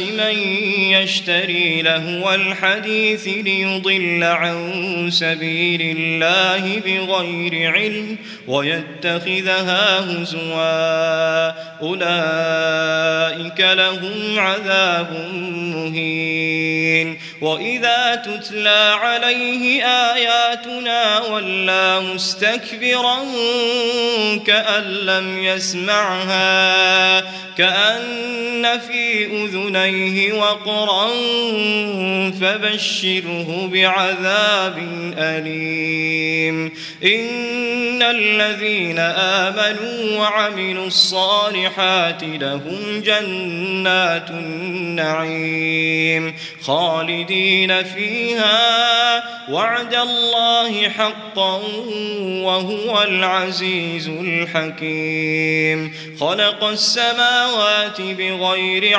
من يشتري لهو الحديث ليضل عن سبيل الله بغير علم ويتخذها هزوا. أولئك لهم عذاب مهين. وإذا تتلى عليه آياتنا ولى مستكبرا كأن لم يسمعها كأن في أذنيه وقرا فبشره بعذاب أليم إن الذين آمنوا وعملوا الصالحات لهم جنات النعيم خالدين فيها وعد الله حقا وهو العزيز الحكيم خلق السماوات بغير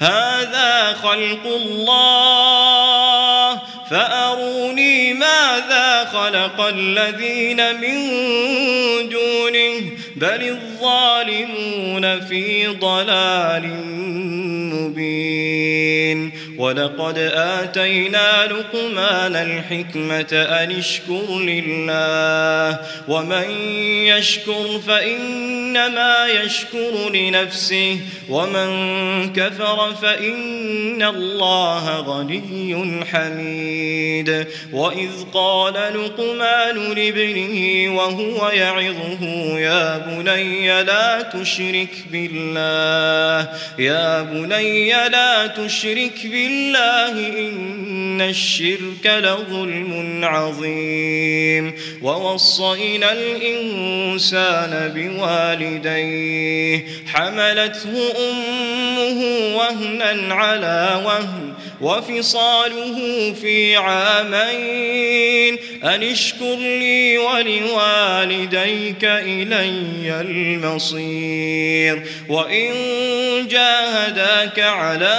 هذا خلق الله. فأروني ماذا خلق الذين من دونه. بل الظالمون في ضلال مبين. ولقد آتينا لقمان الحكمة أن اشكر لله. ومن يشكر فإنما يشكر لنفسه ومن كفر فإن الله غني حميد. وإذ قال لقمان لابنه وهو يعظه يا بني لا تشرك بالله يا بني لا تشرك بالله إن الشرك لظلم عظيم. ووصينا الإنسان بوالديه حملته أمه وهنا على وهن وفصاله في عامين. أن اشكر لي ولوالديك إلي المصير. وإن جاهداك على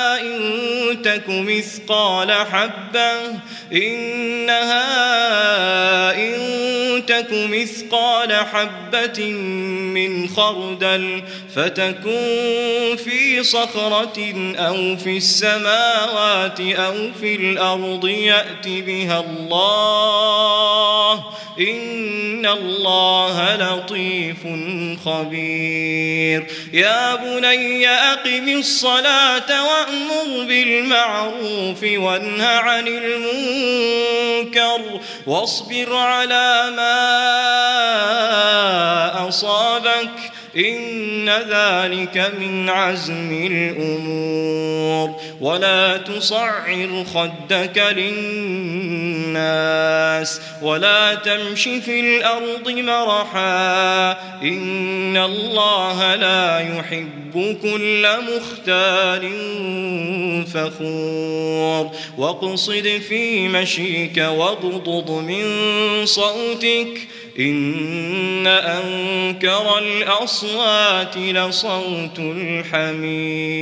تك مثقال حبة إنها إن تك مثقال حبة من خردل فتكون في صخرة أو في السماوات أو في الأرض يأت بها الله إن الله لطيف خبير. يا بني أقم الصلاة وأمر بالمعروف وانه عن المنكر واصبر على ما إن ذلك من عزم الأمور. ولا تصعر خدك للناس ولا تمش في الأرض مرحا. إن الله لا يحب كل مختال فخور. واقصد في مشيك واغضض من صوتك إن أنكر الأصوات لصوت الحمير.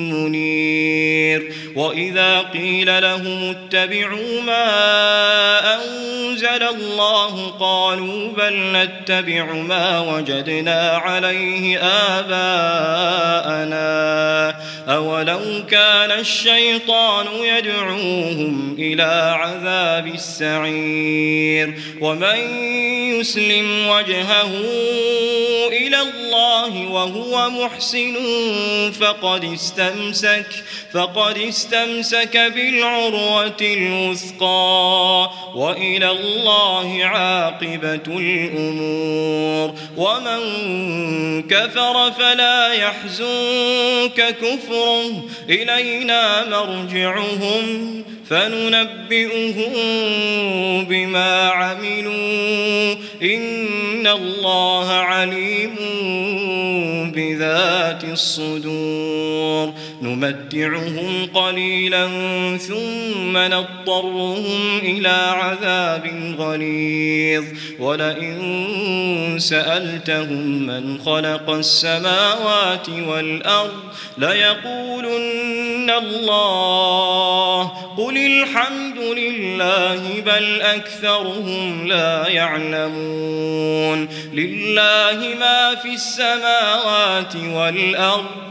منير وإذا قيل لهم اتبعوا ما أنزل الله قالوا بل نتبع ما وجدنا عليه آباءنا أولو كان الشيطان يدعوهم إلى عذاب السعير ومن يسلم وجهه الله وهو محسن فقد استمسك فقد استمسك بالعروة الوثقى وإلى الله عاقبة الأمور. ومن كفر فلا يحزنك كفره إلينا مرجعهم. فننبئهم بما عملوا. إن الله عليم بذات الصدور. نمتعهم قليلا ثم نضطرهم إلى عذاب غليظ. ولئن سألتهم من خلق السماوات والأرض ليقولن الله. قل الحمد لله بل أكثرهم لا يعلمون. لله ما في السماوات والأرض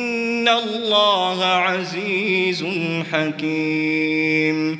الله عزيز حكيم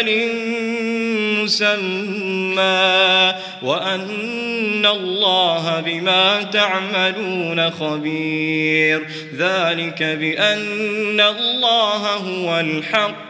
أجل مسمى وأن الله بما تعملون خبير ذلك بأن الله هو الحق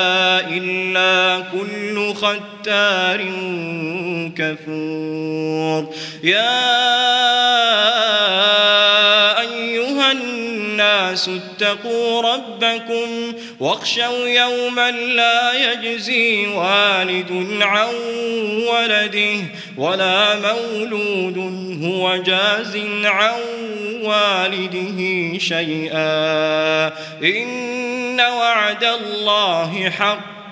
ختار كفور. يا الناس اتقوا ربكم واخشوا يوما لا يجزي والد عن ولده ولا مولود هو جاز عن والده شيئا. إن وعد الله حق.